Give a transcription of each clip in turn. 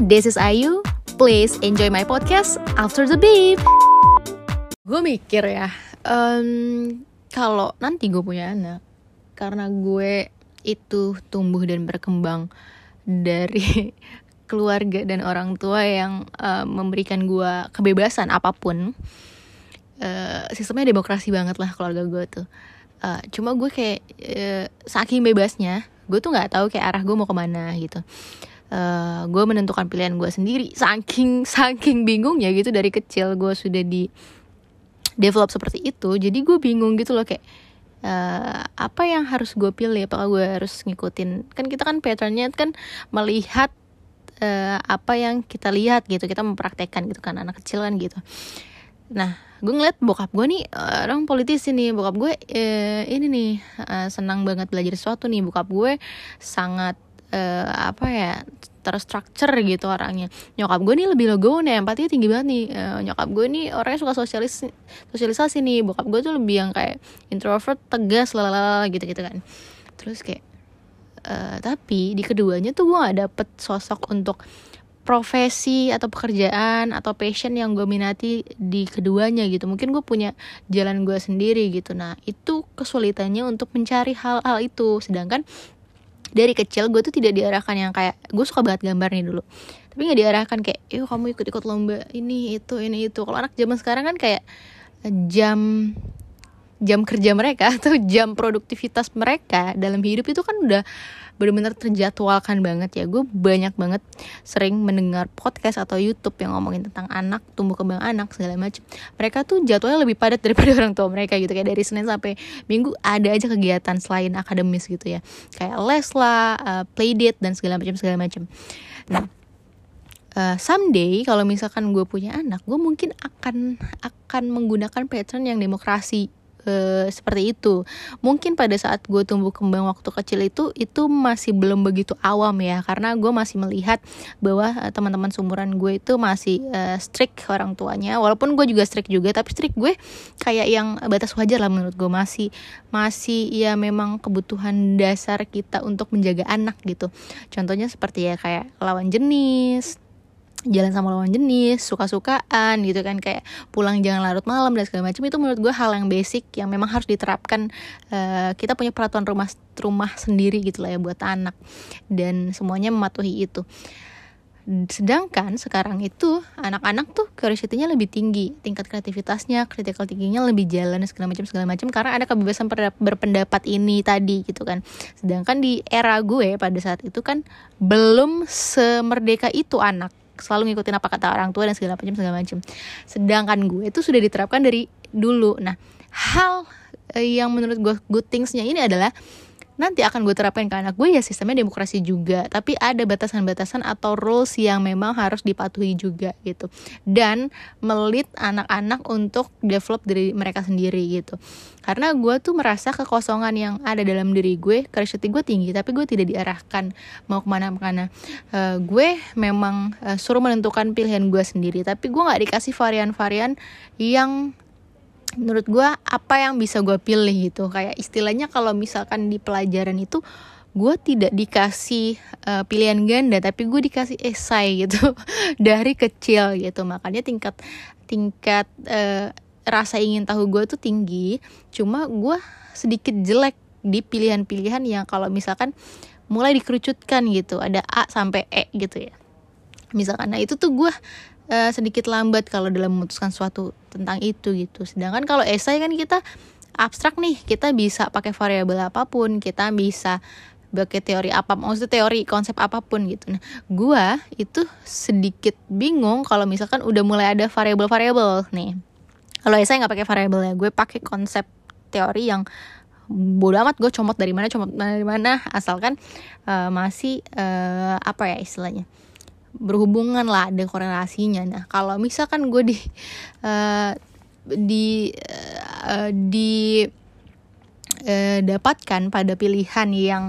this is Ayu. Please enjoy my podcast after the beep. Gue mikir ya, um, kalau nanti gue punya anak, karena gue itu tumbuh dan berkembang dari keluarga dan orang tua yang uh, memberikan gue kebebasan apa pun. Uh, sistemnya demokrasi banget lah keluarga gue tuh. Uh, cuma gue kayak uh, saking bebasnya, gue tuh nggak tahu kayak arah gue mau ke mana gitu uh, eh, gue menentukan pilihan gue sendiri. Saking saking bingungnya gitu dari kecil gue sudah di develop seperti itu. Jadi gue bingung gitu loh kayak uh, apa yang harus gue pilih? Apakah gue harus ngikutin? Kan kita kan patternnya kan melihat uh, apa yang kita lihat gitu. Kita mempraktekkan gitu kan anak kecil kan gitu. Nah gue ngeliat bokap gue nih orang politisi nih. Bokap gue uh, ini nih uh, senang banget belajar sesuatu nih. Bokap gue sangat uh, apa ya terstruktur gitu orangnya. Nyokap gue nih lebih logo nih empatinya tinggi banget nih. Uh, nyokap gue nih orangnya suka sosialis sosialisasi nih. Bokap gue tuh lebih yang kayak introvert tegas lalala gitu gitu kan. Terus kayak uh, tapi di keduanya tuh gue gak dapet sosok untuk profesi atau pekerjaan atau passion yang gue minati di keduanya gitu. Mungkin gue punya jalan gue sendiri gitu. Nah itu kesulitannya untuk mencari hal-hal itu. Sedangkan dari kecil gue tuh tidak diarahkan yang kayak gue suka banget gambar nih dulu. Tapi nggak diarahkan kayak yuk kamu ikut ikut lomba ini itu ini itu. Kalau anak zaman sekarang kan kayak jam jam kerja mereka atau jam produktivitas mereka dalam hidup itu kan udah benar-benar terjadwalkan banget ya. Gue banyak banget sering mendengar podcast atau YouTube yang ngomongin tentang anak tumbuh kembang anak segala macam mereka tuh jadwalnya lebih padat daripada orang tua mereka gitu. Kayak dari Senin sampai Minggu ada aja kegiatan selain akademis gitu ya. Kayak les lah uh, playdate dan segala macam segala macam nah uh, someday kalau misalkan gue punya anak gue mungkin akan akan menggunakan pattern yang demokrasi e, seperti itu. Mungkin pada saat gue tumbuh kembang waktu kecil itu itu masih belum begitu awam ya karena gue masih melihat bahwa e, teman-teman sumuran gue itu masih e, strict orang tuanya. Walaupun gue juga strict juga tapi strict gue kayak yang batas wajar lah menurut gue masih masih ya memang kebutuhan dasar kita untuk menjaga anak gitu. Contohnya seperti ya kayak lawan jenis jalan sama lawan jenis suka-sukaan gitu kan kayak pulang jangan larut malam dan segala macam itu menurut gue hal yang basic yang memang harus diterapkan uh, kita punya peraturan rumah rumah sendiri gitu lah ya buat anak dan semuanya mematuhi itu. Sedangkan sekarang itu anak-anak tuh curiosity-nya lebih tinggi tingkat kreativitasnya critical tingginya lebih jalan segala macam segala macam karena ada kebebasan berpendapat ini tadi gitu kan. Sedangkan di era gue pada saat itu kan belum semerdeka itu anak selalu ngikutin apa kata orang tua dan segala macam segala macam. Sedangkan gue itu sudah diterapkan dari dulu. Nah hal eh, yang menurut gue good thingsnya ini adalah nanti akan gue terapkan ke anak gue ya sistemnya demokrasi juga. Tapi ada batasan-batasan atau rules yang memang harus dipatuhi juga gitu. Dan melit anak-anak untuk develop diri mereka sendiri gitu. Karena gue tuh merasa kekosongan yang ada dalam diri gue curiosity gue tinggi tapi gue tidak diarahkan mau ke mana mana uh, gue memang uh, suruh menentukan pilihan gue sendiri tapi gue nggak dikasih varian-varian yang menurut gue apa yang bisa gue pilih gitu. Kayak istilahnya kalau misalkan di pelajaran itu gue tidak dikasih uh, pilihan ganda tapi gue dikasih esai gitu. Dari kecil gitu. Makanya tingkat tingkat uh, rasa ingin tahu gue tuh tinggi. Cuma gue sedikit jelek di pilihan-pilihan yang kalau misalkan mulai dikerucutkan gitu. Ada A sampai E gitu ya. Misalkan. Nah itu tuh gue uh, sedikit lambat kalau dalam memutuskan suatu tentang itu gitu. Sedangkan kalau esai kan kita abstrak nih kita bisa pakai variabel apa pun kita bisa pakai teori apa maksudnya teori konsep apa pun gitu. Nah gua itu sedikit bingung kalau misalkan udah mulai ada variabel-variabel nih. Kalau esai nggak pakai variabel ya gue pakai konsep teori yang bodo amat gue comot dari mana comot dari mana asalkan uh, masih uh, apa ya istilahnya berhubungan lah ada korelasinya. Nah kalau misalkan gue di uh, di uh, di uh, dapatkan pada pilihan yang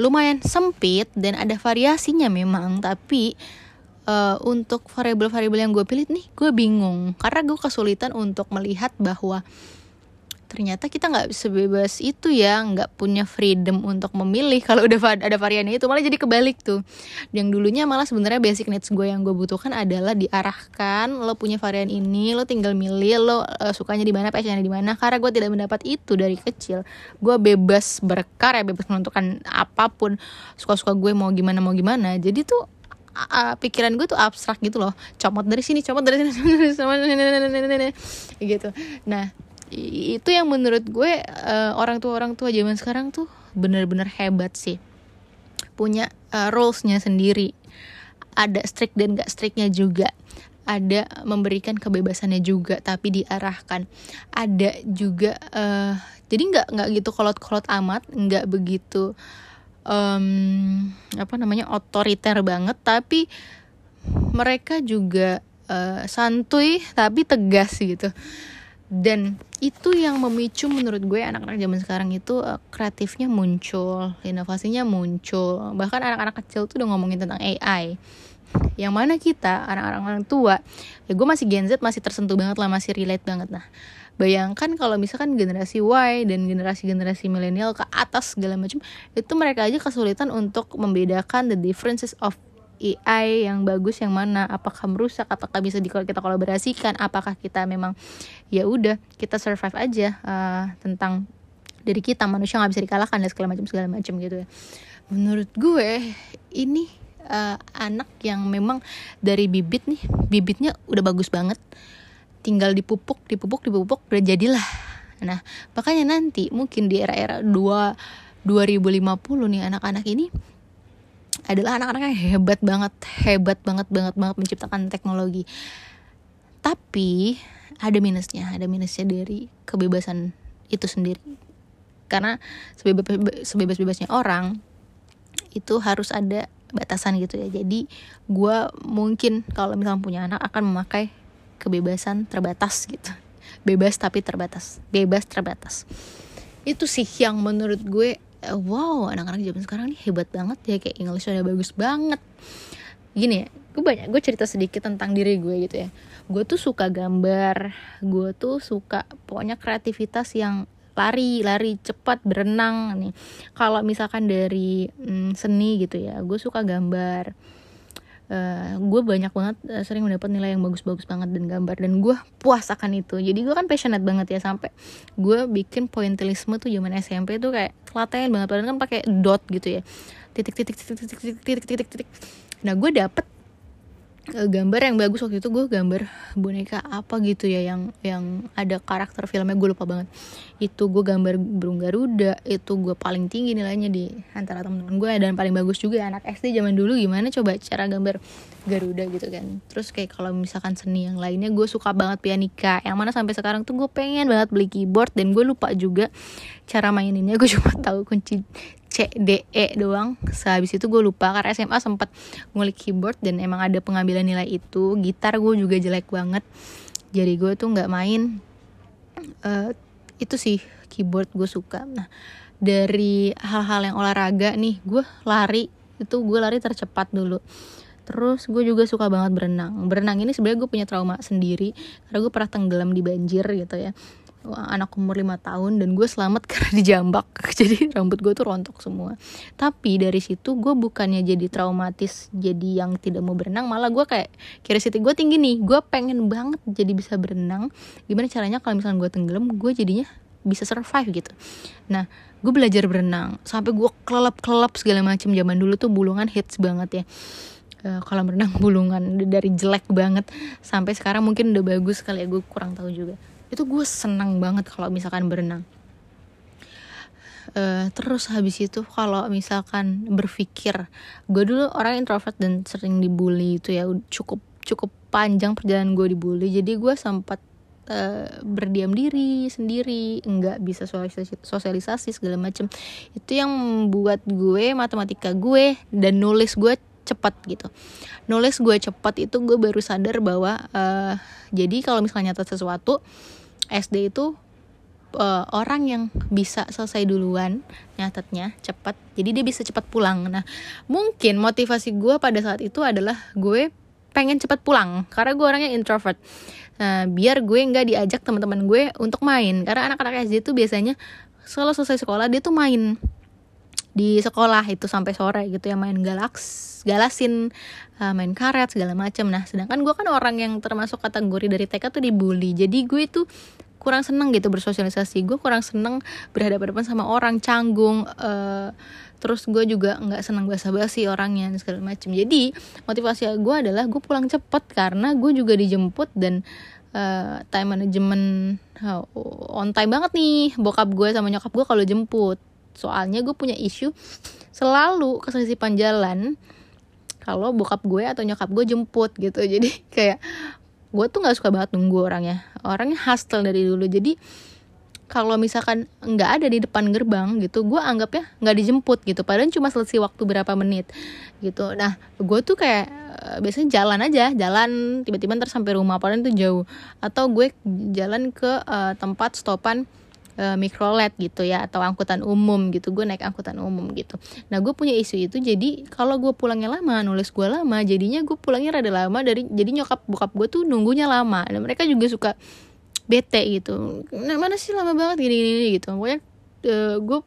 lumayan sempit dan ada variasinya memang tapi uh, untuk variabel-variabel yang gue pilih nih gue bingung. Karena gue kesulitan untuk melihat bahwa ternyata kita nggak sebebas itu ya nggak punya freedom untuk memilih kalau udah ada variannya itu malah jadi kebalik tuh yang dulunya malah sebenarnya basic needs gue yang gue butuhkan adalah diarahkan lo punya varian ini lo tinggal milih lo uh, sukanya di mana passionnya di mana karena gue tidak mendapat itu dari kecil gue bebas berkarya bebas menentukan apa pun suka-suka gue mau gimana mau gimana jadi tuh uh, pikiran gue tuh abstrak gitu loh comot dari sini comot dari sini gitu nah itu yang menurut gue uh, orang tua orang tua zaman sekarang tuh bener-bener hebat sih. Punya uh, rulesnya sendiri. Ada strict dan gak strictnya juga. Ada memberikan kebebasannya juga tapi diarahkan. Ada juga uh, jadi nggak nggak gitu kolot-kolot amat nggak begitu um, apa namanya otoriter banget. Tapi mereka juga uh, santuy tapi tegas gitu dan itu yang memicu menurut gue anak-anak zaman sekarang itu uh, kreatifnya muncul inovasinya muncul. Bahkan anak-anak kecil tuh udah ngomongin tentang AI yang mana kita anak-anak orang tua ya gue masih Gen Z masih tersentuh banget lah masih relate banget. Nah bayangkan kalau misalkan generasi Y dan generasi-generasi milenial ke atas segala macam itu mereka aja kesulitan untuk membedakan the differences of AI yang bagus yang mana? Apakah merusak? Apakah bisa di kita kolaborasikan? Apakah kita memang ya udah kita survive aja uh, tentang dari kita? Manusia nggak bisa dikalahkan dan segala macam segala macam gitu ya. Menurut gue ini uh, anak yang memang dari bibit nih bibitnya udah bagus banget. Tinggal dipupuk dipupuk dipupuk udah jadilah. Nah makanya nanti mungkin di era-era dua 2050 nih anak-anak ini adalah anak-anak yang hebat banget hebat banget banget banget menciptakan teknologi. Tapi ada minusnya ada minusnya dari kebebasan itu sendiri. Karena sebebas sebebas bebasnya orang itu harus ada batasan gitu ya. Jadi gue mungkin kalau misalnya punya anak akan memakai kebebasan terbatas gitu. Bebas tapi terbatas bebas terbatas. Itu sih yang menurut gue wow anak-anak zaman sekarang nih hebat banget ya kayak English udah bagus banget. Gini ya gue banyak gue cerita sedikit tentang diri gue gitu ya. Gue tuh suka gambar gue tuh suka pokoknya kreativitas yang lari lari cepat berenang nih. Kalau misalkan dari mm, seni gitu ya gue suka gambar Eh, uh, gue banyak banget uh, sering mendapat nilai yang bagus-bagus banget dan gambar. Dan gue puas akan itu. Jadi gue kan passionate banget ya sampai gue bikin pointilisme tuh zaman SMP tuh kayak telaten banget. Padahal kan pakai dot gitu ya. Titik titik titik titik titik titik titik nah gue dapet gambar yang bagus waktu itu gue gambar boneka apa gitu ya yang yang ada karakter filmnya gue lupa banget. Itu gue gambar burung garuda itu gue paling tinggi nilainya di antara teman-teman gue dan paling bagus juga anak SD zaman dulu gimana coba cara gambar garuda gitu kan. Terus kayak kalau misalkan seni yang lainnya gue suka banget pianika. Yang mana sampai sekarang tuh gue pengen banget beli keyboard dan gue lupa juga cara maininnya. Gue cuma tahu kunci D E doang. Sehabis itu gue lupa karena SMA sempat ngulik keyboard dan emang ada pengambilan nilai itu. Gitar gue juga jelek banget. Jadi gue tuh nggak main uh, itu sih keyboard gue suka. Nah dari hal-hal yang olahraga nih gue lari. Itu gue lari tercepat dulu. Terus gue juga suka banget berenang. Berenang ini sebenarnya gue punya trauma sendiri karena gue pernah tenggelam di banjir gitu ya anak umur 5 tahun dan gue selamat karena dijambak. Jadi rambut gue tuh rontok semua. Tapi dari situ gue bukannya jadi traumatis jadi yang tidak mau berenang malah gue kayak curiosity gue tinggi nih. Gue pengen banget jadi bisa berenang. Gimana caranya kalau misalnya gue tenggelam gue jadinya bisa survive gitu. Nah gue belajar berenang. Sampai gue kelelap kelelap segala macam zaman dulu tuh bulungan hits banget ya. Uh, kolam renang bulungan dari jelek banget. Sampai sekarang mungkin udah bagus kali ya gue kurang tahu juga itu gue senang banget kalau misalkan berenang. Uh, terus habis itu kalau misalkan berpikir gue dulu orang introvert dan sering dibully itu ya cukup cukup panjang perjalanan gue dibully. Jadi gue sempat uh, berdiam diri sendiri nggak bisa sosialisasi, sosialisasi segala macem. Itu yang membuat gue matematika gue dan nulis gue cepat gitu. Nulis gue cepat itu gue baru sadar bahwa uh, jadi kalau misalnya nyatet sesuatu SD itu uh, orang yang bisa selesai duluan nyatetnya cepat jadi dia bisa cepat pulang. Nah mungkin motivasi gue pada saat itu adalah gue pengen cepat pulang karena gue orangnya introvert. Uh, biar gue nggak diajak teman-teman gue untuk main karena anak-anak SD itu biasanya selalu selesai sekolah dia tuh main di sekolah itu sampai sore gitu ya main galaks galasin uh, main karet segala macam nah sedangkan gue kan orang yang termasuk kategori dari TK tuh dibully. Jadi gue tuh kurang seneng gitu bersosialisasi. Gue kurang seneng berhadapan-hadapan sama orang canggung uh, terus gue juga nggak seneng basa-basi orangnya segala macam jadi motivasi gue adalah gue pulang cepet karena gue juga dijemput dan uh, time management uh, on time banget nih bokap gue sama nyokap gue kalau jemput soalnya gue punya isu selalu kesesipan jalan kalau bokap gue atau nyokap gue jemput gitu. Jadi kayak gue tuh nggak suka banget nunggu orangnya. Orangnya hostile dari dulu. Jadi kalau misalkan nggak ada di depan gerbang gitu gue anggapnya nggak dijemput gitu. Padahal cuma selesai waktu berapa menit gitu. Nah gue tuh kayak eh, biasanya jalan aja. Jalan tiba-tiba ntar sampai rumah. Padahal itu jauh. Atau gue jalan ke uh, tempat stopan uh, mikrolet gitu ya atau angkutan umum gitu. Gue naik angkutan umum gitu. Nah gue punya isu itu jadi kalau gue pulangnya lama nulis gue lama jadinya gue pulangnya rada lama dari jadi nyokap bokap gue tuh nunggunya lama. Dan mereka juga suka bete gitu. Nah, mana sih lama banget? Gini gini, gitu. Pokoknya uh, gue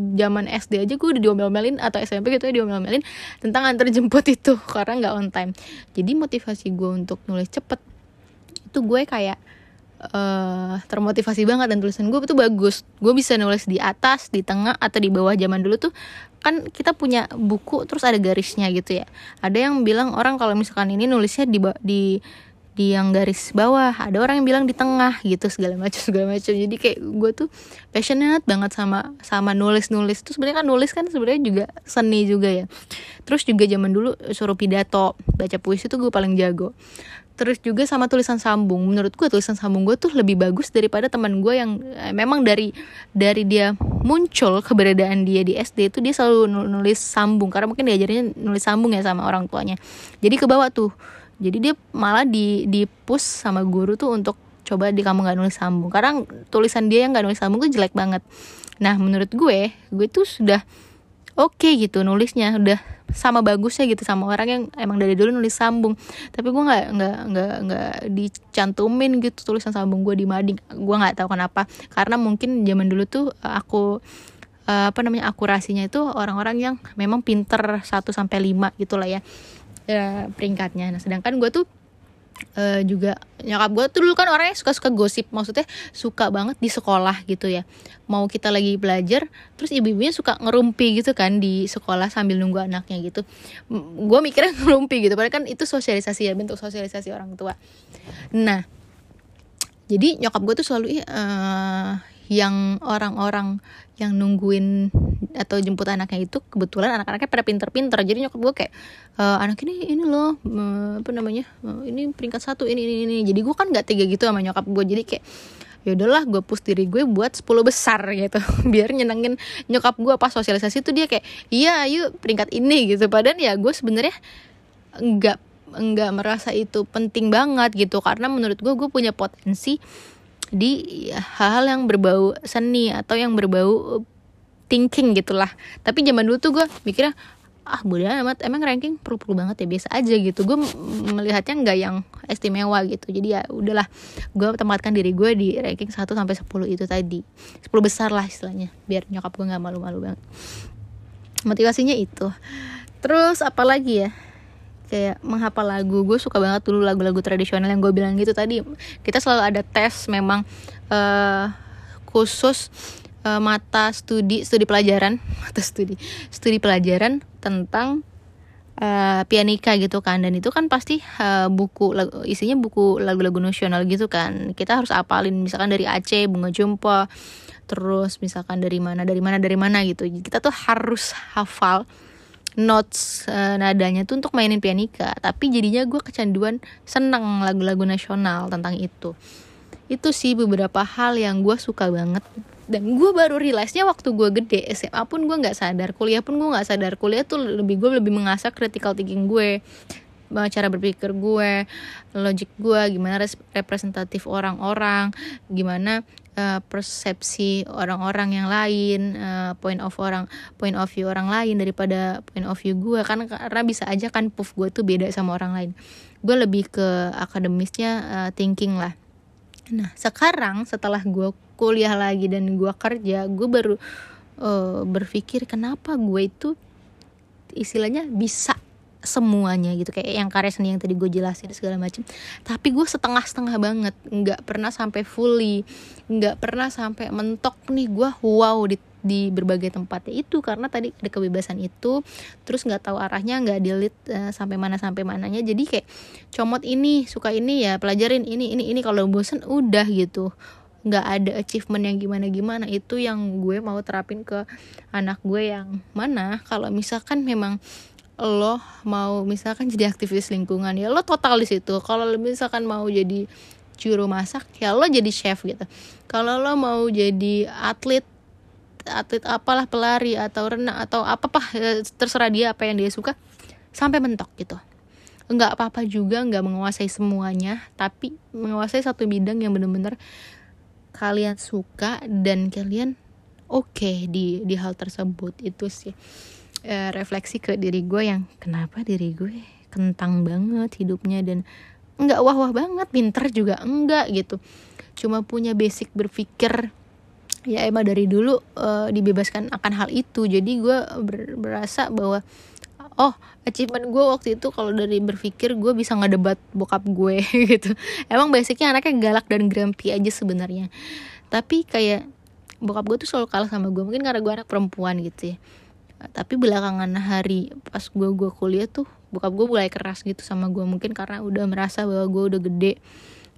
zaman SD aja gue udah diomel-omelin atau SMP gitu ya diomel-omelin tentang antar jemput itu karena nggak on time. Jadi motivasi gue untuk nulis cepet itu gue kayak uh, termotivasi banget dan tulisan gue itu bagus. Gue bisa nulis di atas di tengah atau di bawah zaman dulu tuh kan kita punya buku terus ada garisnya gitu ya. Ada yang bilang orang kalau misalkan ini nulisnya di di di yang garis bawah ada orang yang bilang di tengah gitu segala macam segala macam. Jadi kayak gue tuh passionate banget sama sama nulis nulis terus sebenarnya kan nulis kan sebenarnya juga seni juga ya. Terus juga zaman dulu suruh pidato baca puisi tuh gue paling jago terus juga sama tulisan sambung. Menurut gue tulisan sambung gue tuh lebih bagus daripada teman gue yang eh, memang dari dari dia muncul keberadaan dia di SD itu dia selalu nulis sambung. Karena mungkin diajarinnya nulis sambung ya sama orang tuanya. Jadi ke bawah tuh. Jadi dia malah di di push sama guru tuh untuk coba di kamu nggak nulis sambung. Karena tulisan dia yang nggak nulis sambung tuh jelek banget. Nah menurut gue gue tuh sudah oke okay gitu nulisnya udah sama bagusnya gitu sama orang yang emang dari dulu nulis sambung. Tapi gue nggak nggak nggak nggak dicantumin gitu tulisan sambung gue di mading. Gue nggak tahu kenapa. Karena mungkin zaman dulu tuh aku uh, apa namanya akurasinya itu orang-orang yang memang pinter 1 sampai lima gitulah ya uh, peringkatnya. Nah sedangkan gue tuh uh, juga nyokap gue tuh dulu kan orangnya suka-suka gosip maksudnya suka banget di sekolah gitu ya. Mau kita lagi belajar terus ibu-ibunya suka ngerumpi gitu kan di sekolah sambil nunggu anaknya gitu. Gue mikirnya ngerumpi gitu padahal kan itu sosialisasi ya bentuk sosialisasi orang tua. Nah jadi nyokap gue tuh selalu uh, yang orang-orang yang nungguin atau jemput anaknya itu kebetulan anak-anaknya pada pinter-pinter. Jadi nyokap gue kayak e, anak ini ini loh apa namanya ini peringkat satu ini ini ini. Jadi gue kan nggak tega gitu sama nyokap gue jadi kayak ya udahlah gue push diri gue buat 10 besar gitu. Biar nyenengin nyokap gue pas sosialisasi tuh dia kayak iya ayo peringkat ini gitu. Padahal ya gue sebenarnya nggak nggak merasa itu penting banget gitu. Karena menurut gue gue punya potensi di hal-hal yang berbau seni atau yang berbau thinking gitulah. Tapi zaman dulu tuh gue mikirnya ah bodoh amat emang ranking perlu-perlu banget ya biasa aja gitu. Gue melihatnya nggak yang istimewa gitu. Jadi ya udahlah gue tempatkan diri gue di ranking 1 sampai 10 itu tadi. 10 besar lah istilahnya biar nyokap gue nggak malu-malu banget. Motivasinya itu. Terus apa lagi ya kayak menghafal lagu. Gue suka banget dulu lagu-lagu tradisional yang gue bilang gitu tadi. Kita selalu ada tes memang uh, khusus uh, mata studi studi pelajaran. Mata studi. Studi pelajaran tentang uh, pianika gitu kan. Dan itu kan pasti uh, buku lagu, isinya buku lagu-lagu nasional gitu kan. Kita harus apalin. Misalkan dari Aceh bunga jumpa terus misalkan dari mana dari mana dari mana gitu. Kita tuh harus hafal notes uh, nadanya tuh untuk mainin pianika tapi jadinya gue kecanduan seneng lagu-lagu nasional tentang itu. Itu sih beberapa hal yang gue suka banget. Dan gue baru realize nya waktu gue gede. SMA pun gue nggak sadar. Kuliah pun gue nggak sadar. Kuliah tuh lebih gue lebih mengasah critical thinking gue cara berpikir gue, logik gue, gimana representatif orang-orang, gimana uh, persepsi orang-orang yang lain uh, point of orang point of view orang lain daripada point of view gue kan karena bisa aja kan puff gue tuh beda sama orang lain. Gue lebih ke akademisnya uh, thinking lah. Nah sekarang setelah gue kuliah lagi dan gue kerja gue baru uh, berpikir kenapa gue itu istilahnya bisa semuanya gitu kayak yang karya seni yang tadi gue jelasin segala macam tapi gue setengah-setengah banget nggak pernah sampai fully nggak pernah sampai mentok nih gue wow di di berbagai tempat. Ya itu karena tadi ada kebebasan itu terus nggak tahu arahnya nggak delete uh, sampai mana sampai mananya. Jadi kayak comot ini suka ini ya pelajarin ini ini ini. Kalau bosen udah gitu. Nggak ada achievement yang gimana gimana itu yang gue mau terapin ke anak gue yang mana kalau misalkan memang lo mau misalkan jadi aktivis lingkungan ya lo total di situ. Kalau misalkan mau jadi juru masak ya lo jadi chef gitu. Kalau lo mau jadi atlet atlet apalah pelari atau renang atau apa apa ya, terserah dia apa yang dia suka sampai mentok gitu. Nggak apa-apa juga nggak menguasai semuanya tapi menguasai satu bidang yang bener-bener kalian suka dan kalian oke okay di di hal tersebut itu sih uh, refleksi ke diri gue yang kenapa diri gue kentang banget hidupnya dan nggak wah-wah banget pinter juga enggak gitu. Cuma punya basic berpikir ya emang dari dulu uh, dibebaskan akan hal itu. Jadi gue ber berasa bahwa oh achievement gue waktu itu kalau dari berpikir gue bisa ngedebat bokap gue gitu. Emang basicnya anaknya galak dan grumpy aja sebenarnya. Tapi kayak bokap gue tuh selalu kalah sama gue mungkin karena gue anak perempuan gitu ya tapi belakangan hari pas gue gue kuliah tuh bokap gue mulai keras gitu sama gue mungkin karena udah merasa bahwa gue udah gede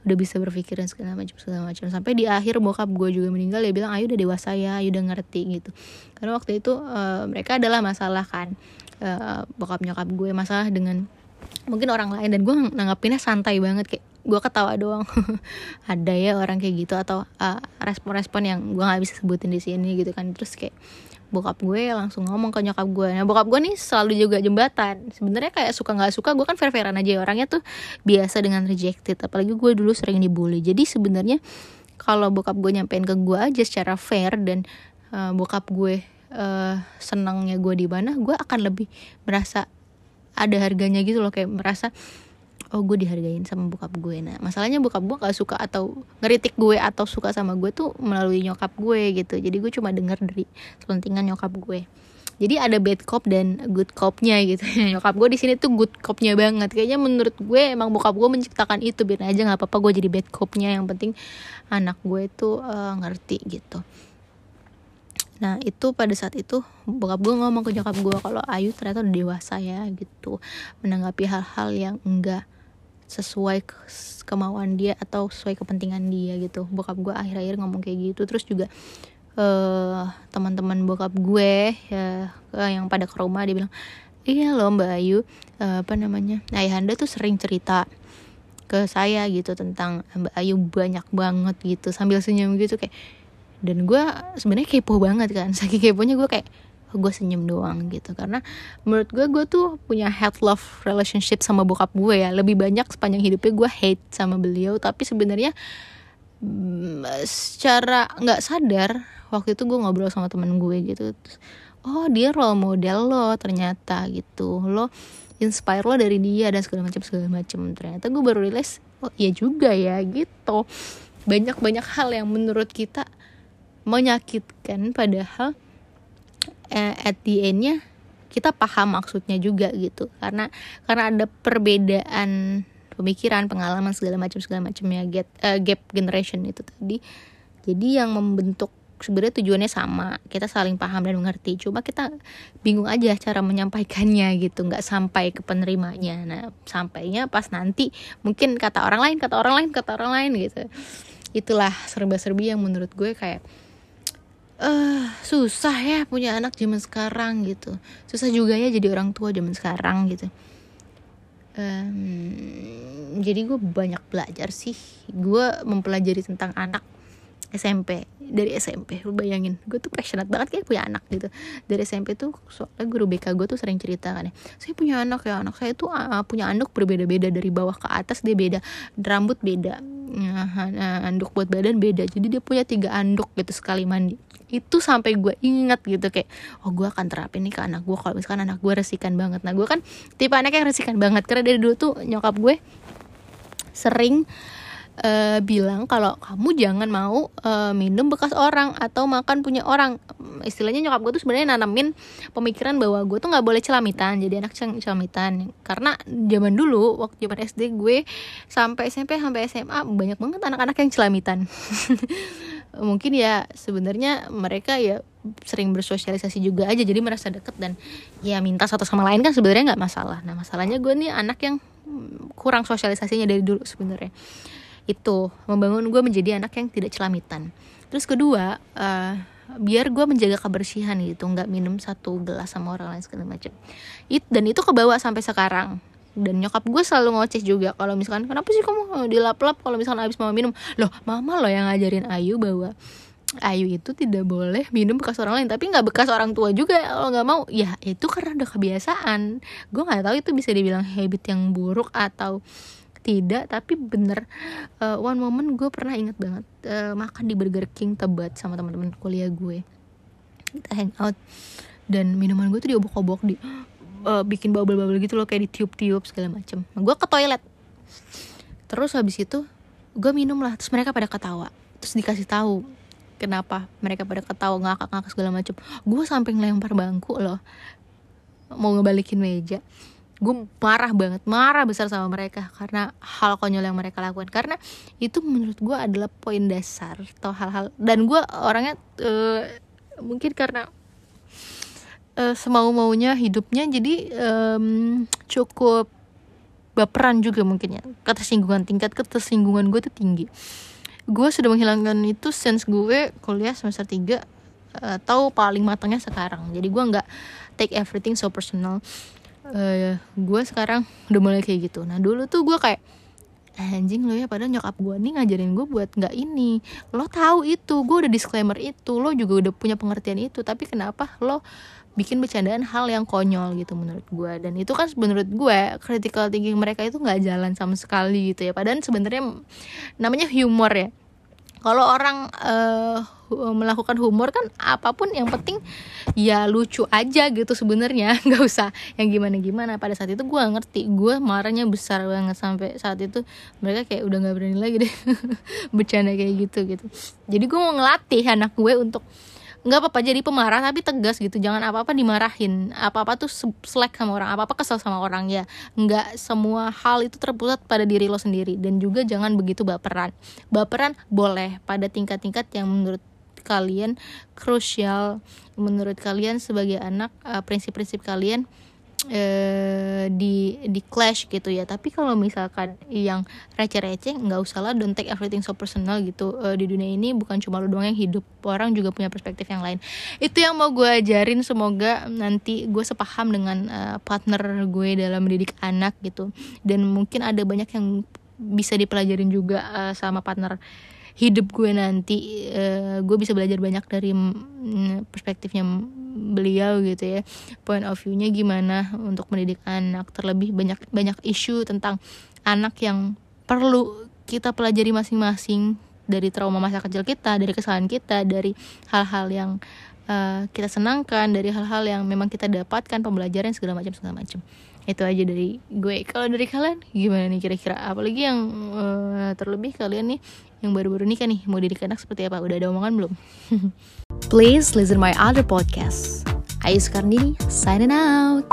udah bisa berpikir dan segala macam segala macam. Sampai di akhir bokap gue juga meninggal dia bilang ayo udah dewasa ya ayo udah ngerti gitu. Karena waktu itu uh, mereka adalah masalah kan uh, bokap nyokap gue masalah dengan mungkin orang lain. Dan gue nanggapinnya santai banget kayak gue ketawa doang. Ada ya orang kayak gitu atau eh, respon-respon uh, yang gue nggak bisa sebutin di sini gitu kan. Terus kayak bokap gue langsung ngomong ke nyokap gue. Nah bokap gue nih selalu juga jembatan. Sebenarnya kayak suka nggak suka gue kan fair fairan aja orangnya tuh biasa dengan rejected. Apalagi gue dulu sering dibully. Jadi sebenarnya kalau bokap gue nyampein ke gue aja secara fair dan uh, bokap gue uh, senangnya gue di mana gue akan lebih merasa ada harganya gitu loh. Kayak merasa oh gue dihargain sama bokap gue. Nah masalahnya bokap gue gak suka atau ngeritik gue atau suka sama gue tuh melalui nyokap gue gitu. Jadi gue cuma denger dari selentingan nyokap gue. Jadi ada bad cop dan good copnya gitu. Nyokap gue di sini tuh good copnya banget. Kayaknya menurut gue emang bokap gue menciptakan itu. Biar aja nggak apa-apa gue jadi bad copnya. Yang penting anak gue tuh uh, ngerti gitu. Nah itu pada saat itu bokap gue ngomong ke nyokap gue kalau Ayu ternyata udah dewasa ya gitu. Menanggapi hal-hal yang enggak sesuai kemauan dia atau sesuai kepentingan dia gitu. Bokap gue akhir-akhir ngomong kayak gitu. Terus juga uh, teman-teman bokap gue ya yang pada ke rumah dia bilang iya loh mbak Ayu uh, apa namanya ayahanda tuh sering cerita ke saya gitu tentang mbak Ayu banyak banget gitu sambil senyum gitu kayak. Dan gue sebenarnya kepo banget kan saking keponya gue kayak gue senyum doang gitu. Karena menurut gue gue tuh punya hate love relationship sama bokap gue ya. Lebih banyak sepanjang hidupnya gue hate sama beliau. Tapi sebenarnya mm, secara nggak sadar waktu itu gue ngobrol sama temen gue gitu. Oh dia role model lo ternyata gitu. Lo inspire lo dari dia dan segala macam segala macam. Ternyata gue baru rilis oh iya juga ya gitu. Banyak banyak hal yang menurut kita menyakitkan padahal at the endnya kita paham maksudnya juga gitu. Karena karena ada perbedaan pemikiran pengalaman segala macam segala macam ya get uh, gap generation itu tadi. Jadi yang membentuk sebenarnya tujuannya sama. Kita saling paham dan mengerti. Coba kita bingung aja cara menyampaikannya gitu. Nggak sampai ke penerimanya. Nah sampainya pas nanti mungkin kata orang lain kata orang lain kata orang lain gitu. Itulah serba-serbi yang menurut gue kayak uh, susah ya punya anak zaman sekarang gitu. Susah juga ya jadi orang tua zaman sekarang gitu. Um, jadi gue banyak belajar sih. Gue mempelajari tentang anak SMP dari SMP lu bayangin gue tuh passionate banget kayak punya anak gitu. Dari SMP tuh soalnya guru BK gue tuh sering cerita kan ya saya punya anak ya anak saya tuh uh, punya anak berbeda-beda dari bawah ke atas dia beda rambut beda nah, anduk buat badan beda jadi dia punya tiga anduk gitu sekali mandi. Itu sampai gue inget gitu kayak oh gue akan terapin nih ke anak gue kalau misalkan anak gue resikan banget. Nah gue kan tipe anak yang resikan banget karena dari dulu tuh nyokap gue sering uh, bilang kalau kamu jangan mau uh, minum bekas orang atau makan punya orang. Istilahnya nyokap gue tuh sebenarnya nanamin pemikiran bahwa gue tuh nggak boleh celamitan jadi anak celamitan. Karena zaman dulu waktu zaman SD gue sampai SMP sampai SMA banyak banget anak-anak yang celamitan. Mungkin ya sebenarnya mereka ya sering bersosialisasi juga aja jadi merasa deket dan ya minta satu sama lain kan sebenarnya nggak masalah. Nah masalahnya gue nih anak yang kurang sosialisasinya dari dulu sebenarnya itu membangun gue menjadi anak yang tidak celamitan. Terus kedua uh, biar gue menjaga kebersihan gitu nggak minum satu gelas sama orang lain segala macam. It dan itu kebawa sampai sekarang. Dan nyokap gue selalu ngoceh juga kalau misalkan kenapa sih kamu dilap-lap kalau misalkan habis mau minum? Loh mama loh yang ngajarin Ayu bahwa Ayu itu tidak boleh minum bekas orang lain tapi nggak bekas orang tua juga kalau nggak mau. Ya itu karena udah kebiasaan. Gue nggak tahu itu bisa dibilang habit yang buruk atau tidak tapi bener uh, one moment gue pernah inget banget uh, makan di Burger King Tebet sama teman-teman kuliah gue. Kita hang out dan minuman gue tuh diobok-obok di uh, bikin bubble-bubble gitu loh kayak di tiup-tiup segala macem. Nah, gue ke toilet. Terus habis itu gue minum lah terus mereka pada ketawa. Terus dikasih tahu kenapa mereka pada ketawa ngakak-ngakak segala macem. Gue sampai ngelempar bangku loh mau ngebalikin meja gue marah banget marah besar sama mereka karena hal konyol yang mereka lakukan. Karena itu menurut gue adalah poin dasar atau hal-hal dan gue orangnya uh, mungkin karena uh, semau maunya hidupnya jadi um, cukup baperan juga mungkin ya. Ketersinggungan tingkat ketersinggungan gue tuh tinggi. Gue sudah menghilangkan itu sense gue kuliah semester 3 atau paling matangnya sekarang. Jadi gue nggak take everything so personal uh, gue sekarang udah mulai kayak gitu. Nah dulu tuh gue kayak anjing lo ya padahal nyokap gue nih ngajarin gue buat nggak ini. Lo tahu itu gue udah disclaimer itu lo juga udah punya pengertian itu tapi kenapa lo bikin bercandaan hal yang konyol gitu menurut gue dan itu kan menurut gue critical thinking mereka itu nggak jalan sama sekali gitu ya. Padahal sebenarnya namanya humor ya kalau orang uh, melakukan humor kan apa pun yang penting ya lucu aja gitu sebenarnya. Nggak usah yang gimana gimana pada saat itu gue ngerti. Gue marahnya besar banget sampai saat itu mereka kayak udah nggak berani lagi deh. Bercanda kayak gitu gitu. Jadi gue mau ngelatih anak gue untuk nggak apa-apa jadi pemarah tapi tegas gitu. Jangan apa-apa dimarahin. Apa-apa tuh slack sama orang apa-apa kesel sama orang ya. Nggak semua hal itu terpusat pada diri lo sendiri. Dan juga jangan begitu baperan. Baperan boleh pada tingkat-tingkat yang menurut kalian krusial. Menurut kalian sebagai anak eh, prinsip-prinsip kalian eh, di di clash gitu ya. Tapi kalau misalkan yang receh-receh nggak usah lah. Don't take everything so personal gitu. Eh, di dunia ini bukan cuma lo doang yang hidup. Orang juga punya perspektif yang lain. Itu yang mau gue ajarin. Semoga nanti gue sepaham dengan uh, partner gue dalam mendidik anak gitu. Dan mungkin ada banyak yang bisa dipelajarin juga uh, sama partner hidup gue nanti. Uh, gue bisa belajar banyak dari mm, perspektifnya beliau gitu ya point of view-nya gimana untuk mendidik anak. Terlebih banyak banyak isu tentang anak yang perlu kita pelajari masing-masing dari trauma masa kecil kita dari kesalahan kita dari hal-hal yang uh, kita senangkan dari hal-hal yang memang kita dapatkan pembelajaran segala macam segala macam. Itu aja dari gue. Kalau dari kalian gimana nih kira-kira? Apalagi yang uh, terlebih kalian nih yang baru-baru nikah nih mau didik anak seperti apa? Udah ada omongan belum Please listen my other podcast. Ayu Skarnini, signing out.